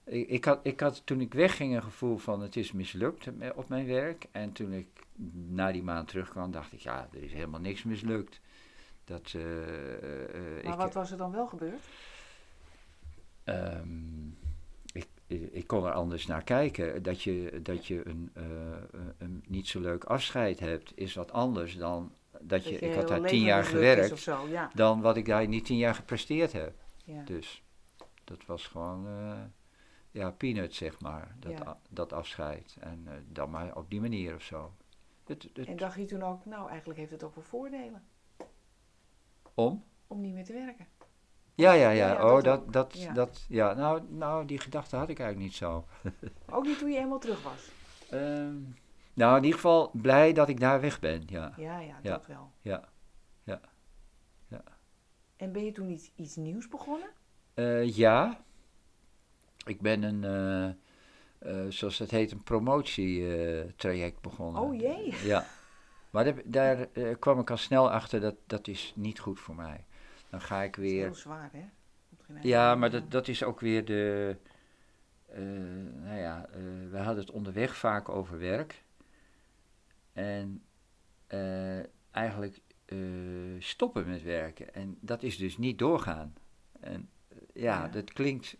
ik, ik, had, ik had toen ik wegging een gevoel van het is mislukt op mijn werk. En toen ik na die maand terugkwam, dacht ik, ja, er is helemaal niks mislukt. Dat, eh, eh, Maar ik, wat was er dan wel gebeurd? Ehm, ik, ik kon er anders naar kijken. Dat je, dat je een, eh, een niet zo leuk afscheid hebt, is wat anders dan dat je. Ik had daar tien jaar gewerkt, Of zo, ja. dan wat ik daar niet tien jaar gepresteerd heb. ja. Dus dat was gewoon, eh, ja, peanut zeg maar, dat, Ja. dat afscheid. En eh, dan maar op die manier of zo. Het, het, En dacht je toen ook, nou eigenlijk heeft het ook wel voordelen om? om niet meer te werken. Ja, ja, Ja, oh, dat dat, dat, Ja. dat, ja. Nou, nou, die gedachte had ik eigenlijk niet zo. Ook niet toen je eenmaal terug was. Ehm, nou, in ieder geval blij dat ik daar weg ben, ja. Ja, ja, Ja. dat wel. Ja, ja, ja. En ben je toen iets, iets nieuws begonnen? Eh, ja, ik ben een, eh, eh, zoals dat heet, een promotietraject begonnen. Oh jee. Ja, maar daar, daar kwam ik al snel achter dat dat is niet goed voor mij. Dan ga ik Dat is weer... heel zwaar, hè? Ja, maar dat, dat is ook weer de. eh, nou ja, eh, we hadden het onderweg vaak over werk. En eh, eigenlijk stoppen met werken. En dat is dus niet doorgaan. En ja, Ja. dat klinkt.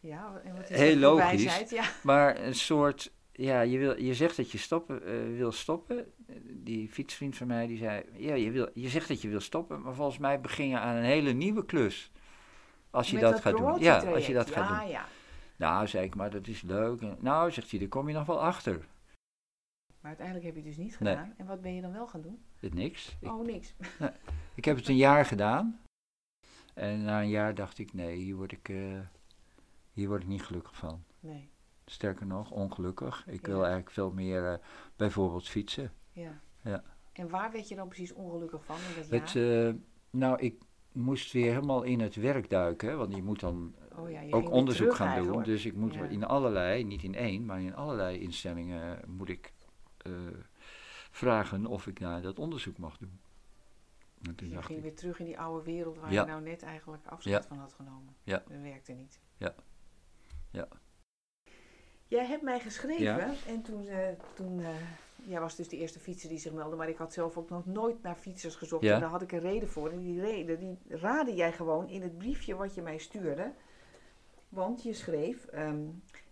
Ja, en wat is Heel logisch. wijsheid? Ja. Maar een soort. Ja, je, wil, je zegt dat je stoppen, wil stoppen. Die fietsvriend van mij die zei: Ja, je, wil, je zegt dat je wil stoppen, maar volgens mij begin je aan een hele nieuwe klus. Als je Met dat, gaat doen. Ja, als je dat gaat doen. Ja, ja. Nou, zei ik, maar dat is leuk. En, nou, zegt hij, daar kom je nog wel achter. Maar uiteindelijk heb je het dus niet Nee. gedaan. En wat ben je dan wel gaan doen? Het niks. Ik, Oh, niks. ik heb het een jaar gedaan. En na een jaar dacht ik, nee, hier word ik, eh, hier word ik niet gelukkig van. Nee, Sterker nog, ongelukkig. Ik Ja. wil eigenlijk veel meer eh, bijvoorbeeld fietsen. Ja. Ja. En waar werd je dan precies ongelukkig van in dat Het, jaar? eh, nou, ik moest weer helemaal in het werk duiken. hè, Want je moet dan oh ja, je ging ook onderzoek gaan doen. eigenlijk. Dus ik moet Ja. in allerlei, niet in één, maar in allerlei instellingen moet ik eh, vragen of ik naar dat onderzoek mag doen. En toen Je dacht ging ik, weer terug in die oude wereld waar Ja. je nou net eigenlijk afscheid Ja. van had genomen. Ja. Dat werkte niet. Ja. Ja. Jij hebt mij geschreven Ja. en toen, eh, toen eh, jij was dus de eerste fietser die zich meldde, maar ik had zelf ook nog nooit naar fietsers gezocht. Ja. En daar had ik een reden voor. En die reden, die raadde jij gewoon in het briefje wat je mij stuurde. Want je schreef, ehm,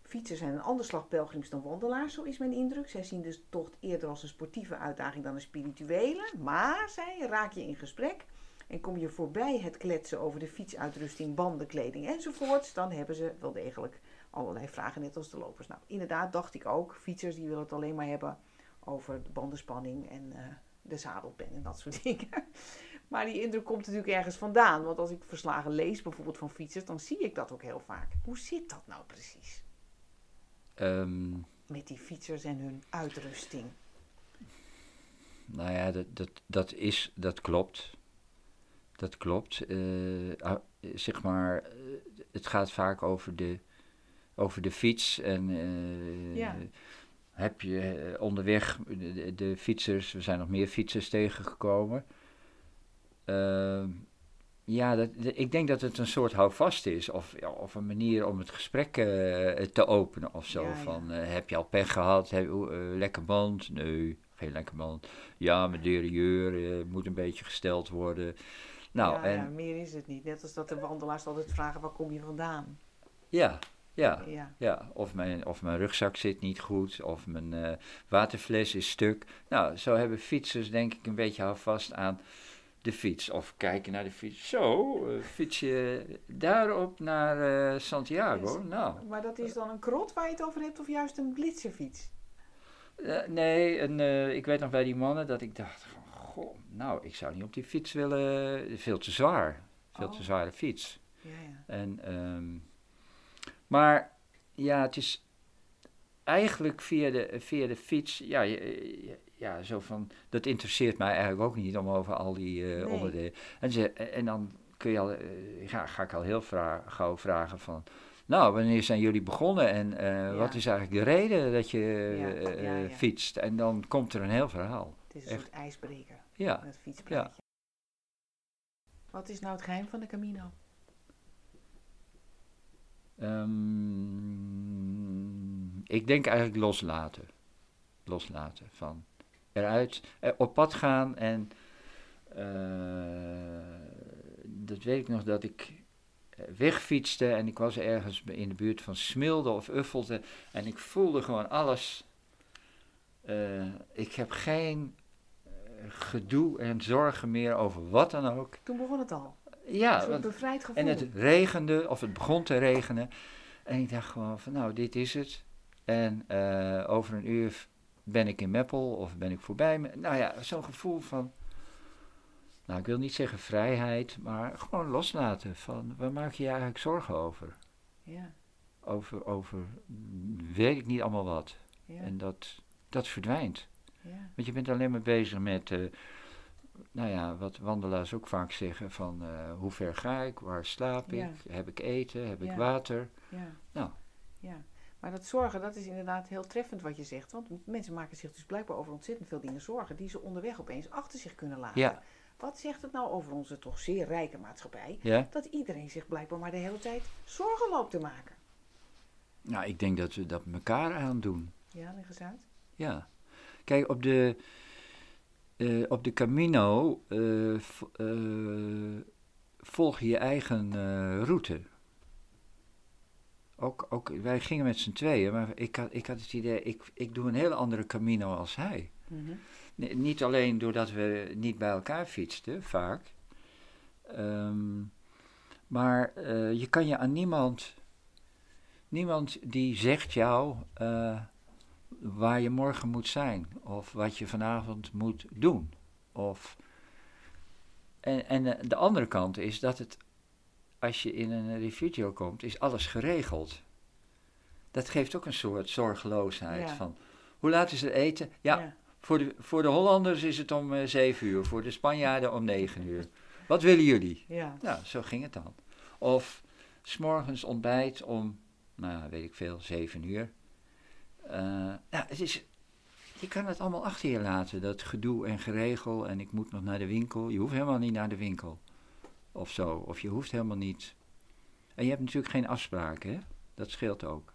fietsers zijn een ander slag pelgrims dan wandelaars, zo is mijn indruk. Zij zien de tocht eerder als een sportieve uitdaging dan een spirituele. Maar, zei je, raak je in gesprek en kom je voorbij het kletsen over de fietsuitrusting, banden, kleding enzovoorts, dan hebben ze wel degelijk allerlei vragen, net als de lopers. Nou, inderdaad dacht ik ook, fietsers die willen het alleen maar hebben over de bandenspanning en eh, de zadelpen en dat soort dingen. Maar die indruk komt natuurlijk ergens vandaan. Want als ik verslagen lees, bijvoorbeeld van fietsers, dan zie ik dat ook heel vaak. Hoe zit dat nou precies? ehm, Met die fietsers en hun uitrusting. nou ja, dat, dat, dat is, dat klopt. Dat klopt. Eh, ah, zeg maar, eh, het gaat vaak over de, over de fiets en Ja. Heb je eh, onderweg de, fietsers, er zijn nog meer fietsers tegengekomen. Ehm, ja, dat, de- ik denk dat het een soort houvast is, of, ja, of een manier om het gesprek eh, te openen of zo. Ja, ja. Van, eh, heb je al pech gehad? Heb, eh, lekker band? Nee, geen lekker band. Ja, mijn derailleur eh, moet een beetje gesteld worden. Nou, en ja, meer is het niet. Net als dat de wandelaars altijd vragen, waar kom je vandaan? ja, ja. Ja, Ja, of mijn, of mijn rugzak zit niet goed, of mijn eh, waterfles is stuk. Nou, zo hebben fietsers denk ik een beetje houvast aan de fiets. Of kijken naar de fiets. Zo, eh, fiets je daarop naar eh, Santiago? Nou, maar dat is dan een krot waar je het over hebt of juist een blitzerfiets? nee, en, eh, ik weet nog bij die mannen dat ik dacht van, goh, nou, ik zou niet op die fiets willen, veel te zwaar. Veel Oh. te zware fiets. Ja, ja. En, ehm, maar ja, het is. eigenlijk via de, via de fiets, ja, ja, zo van, dat interesseert mij eigenlijk ook niet om over al die eh, Nee. onderdelen. En, ze, en dan kun je al, eh, ja, ga ik al heel vra gauw vragen van, nou, wanneer zijn jullie begonnen en eh, wat is eigenlijk de reden dat je Ja, fietst? En dan komt er een heel verhaal. Het is een Echt. soort ijsbreker, Ja. Wat is nou het geheim van de Camino? Ehm, ik denk eigenlijk loslaten. Loslaten van eruit, eh, op pad gaan en eh, dat weet ik nog dat ik eh, wegfietste en ik was ergens in de buurt van Smilde of Uffelde en ik voelde gewoon alles. Ik heb geen gedoe en zorgen meer over wat dan ook. Toen begon het al. Ja, want bevrijd gevoel. en het regende, of het begon te regenen. En ik dacht gewoon van, nou, dit is het. En eh, over een uur ben ik in Meppel of ben ik voorbij. me- Nou ja, zo'n gevoel van, nou, ik wil niet zeggen vrijheid, maar gewoon loslaten. Van, waar maak je je eigenlijk zorgen over? Ja, Over, over, weet ik niet allemaal wat. ja, En dat, dat verdwijnt. ja. Want je bent alleen maar bezig met, eh, nou ja, wat wandelaars ook vaak zeggen van eh, hoe ver ga ik, waar slaap ik, heb ik eten, heb ik water. Ja. Nou. ja. Maar dat zorgen, dat is inderdaad heel treffend wat je zegt. Want mensen maken zich dus blijkbaar over ontzettend veel dingen zorgen... die ze onderweg opeens achter zich kunnen laten. Ja. Wat zegt het nou over onze toch zeer rijke maatschappij... Ja? dat iedereen zich blijkbaar maar de hele tijd zorgen loopt te maken? Nou, ik denk dat we dat elkaar aandoen. Ja, leg eens uit. Ja. Kijk, op de, eh, op de Camino eh, eh, volg je je eigen route. Ook, ook, wij gingen met z'n tweeën, maar ik had, ik had het idee, ik, ik doe een hele andere Camino als hij. Mhm. Nee, niet alleen doordat we niet bij elkaar fietsten, vaak. Ehm, maar je kan je aan niemand. Niemand die zegt jou waar je morgen moet zijn. Of wat je vanavond moet doen. Of, en en eh, de andere kant is dat het. Als je in een refugio komt, is alles geregeld. Dat geeft ook een soort zorgeloosheid. Ja. Van, hoe laat is het eten? Ja, voor de, voor de Hollanders is het om eh, 7 uur, voor de Spanjaarden om 9 uur. Wat willen jullie? ja. Nou, zo ging het dan. Of s'morgens ontbijt om, nou weet ik veel, 7 uur. Nou, het is, je kan het allemaal achter je laten, dat gedoe en geregel en ik moet nog naar de winkel. Je hoeft helemaal niet naar de winkel. Of zo, of je hoeft helemaal niet. En je hebt natuurlijk geen afspraken, hè? Dat scheelt ook.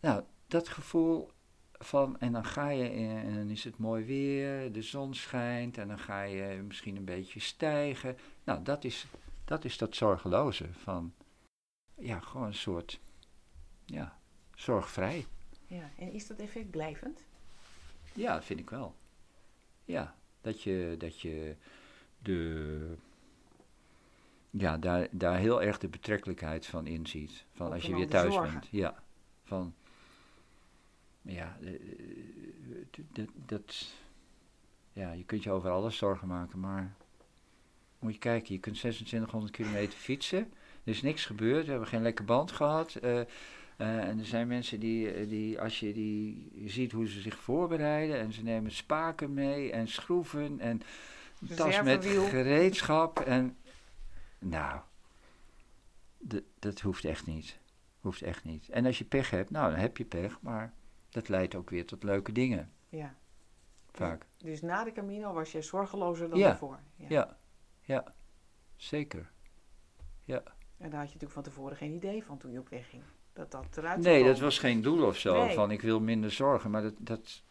Nou, dat gevoel van, en dan ga je en dan is het mooi weer, de zon schijnt en dan ga je misschien een beetje stijgen. Nou, dat is dat, is dat zorgeloze van, ja, gewoon een soort, ja, zorgvrij. ja. En is dat effect blijvend? Ja, dat vind ik wel. Ja, dat je, dat je de, ja, daar, daar heel erg de betrekkelijkheid van inziet. Van Ook als je weer thuis zorgen. bent. Ja, van, ja, eh, dat, ja, je kunt je over alles zorgen maken, maar moet je kijken, je kunt 2600 kilometer fietsen. Er is niks gebeurd, we hebben geen lekke band gehad. eh, eh, en er zijn mensen die, eh, die, als je die ziet hoe ze zich voorbereiden en ze nemen spaken mee en schroeven en een tas met gereedschap en nou, dat hoeft echt niet. Hoeft echt niet. En als je pech hebt, nou dan heb je pech, maar dat leidt ook weer tot leuke dingen, Ja. vaak. Dus na de Camino was je zorgelozer dan Ja. daarvoor. Ja. Ja, ja, zeker. En daar had je natuurlijk van tevoren geen idee van toen je op weg ging. Dat dat eruit Nee, dat was geen doel of zo, Nee. van ik wil minder zorgen, maar dat, dat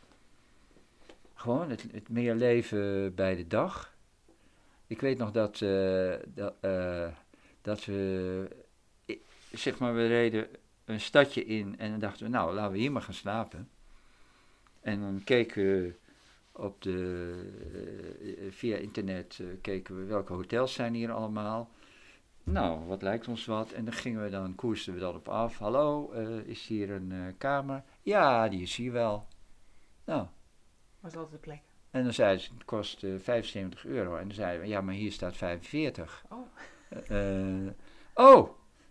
gewoon het, het meer leven bij de dag. Ik weet nog dat, eh, dat, eh, dat we, zeg maar, we reden een stadje in en dan dachten we, nou, laten we hier maar gaan slapen. En dan keken we op de, eh, via internet, keken we welke hotels zijn hier allemaal. Nou, wat lijkt ons wat? En dan gingen we dan, koersten we dan op af. Hallo, eh, is hier een eh, kamer? Ja, die is hier wel. Nou, Was altijd de plek. en dan zeiden ze, het kost eh, 75 euro. En dan zeiden we, ja, maar hier staat 45. Oh. Oh,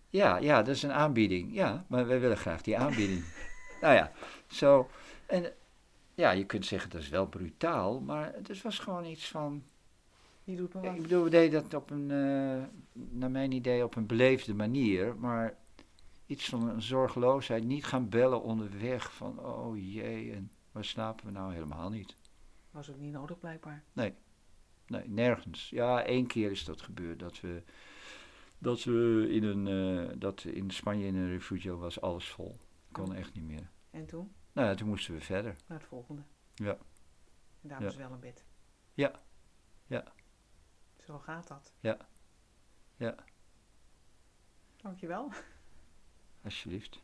ja, ja, dat is een aanbieding. Ja, maar wij willen graag die aanbieding. nou ja, zo. En ja, je kunt zeggen dat is wel brutaal, maar het was gewoon iets van. Je doet me wat. Ik bedoel, we deden dat op een, eh, naar mijn idee, op een beleefde manier, maar iets van een zorgeloosheid. Niet gaan bellen onderweg van, oh jee, en waar slapen we nou helemaal niet? Was ook niet nodig blijkbaar. Nee, nergens. Ja, één keer is dat gebeurd, dat we, dat we in een, eh, dat in Spanje in een refugio was alles vol. Kon echt niet meer. En toen? Nou ja, toen moesten we verder. Naar het volgende. Ja. En daar Ja. was wel een bed. Ja. Ja. Zo gaat dat. Ja. Ja. Dankjewel. Alsjeblieft.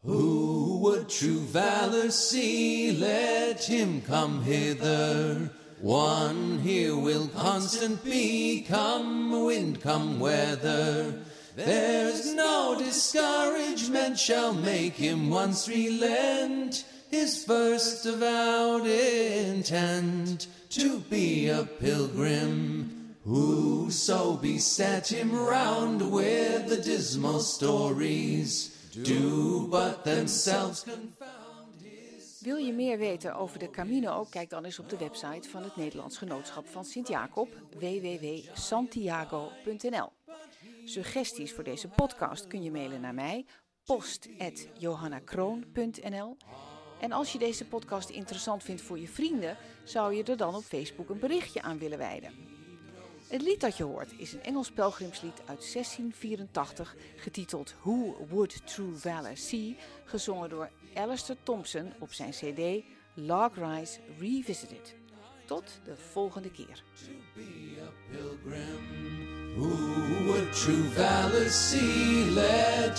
Who would true valor see? Let him come hither. One here will constant be, come wind, come weather. There's no discouragement shall make him once relent his first avowed intent to be a pilgrim. Whoso beset him round with the dismal stories do but themselves confound his. Wil je meer weten over de Camino? Kijk dan eens op de website van het Nederlands Genootschap van Sint-Jacob, www.santiago.nl. Suggesties voor deze podcast kun je mailen naar mij, post.johannakroon.nl. En als je deze podcast interessant vindt voor je vrienden, zou je er dan op Facebook een berichtje aan willen wijden. Het lied dat je hoort is een Engels pelgrimslied uit 1684, getiteld Who Would True Valor See, gezongen door Alistair Thompson op zijn CD Log Rise Revisited. Tot de volgende keer. Who would true see?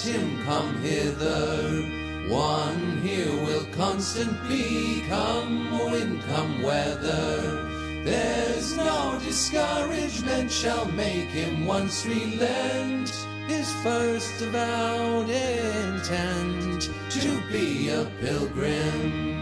Him come hither. One here will constant be, come wind, come weather. There's no discouragement shall make him once relent his first avowed intent to be a pilgrim.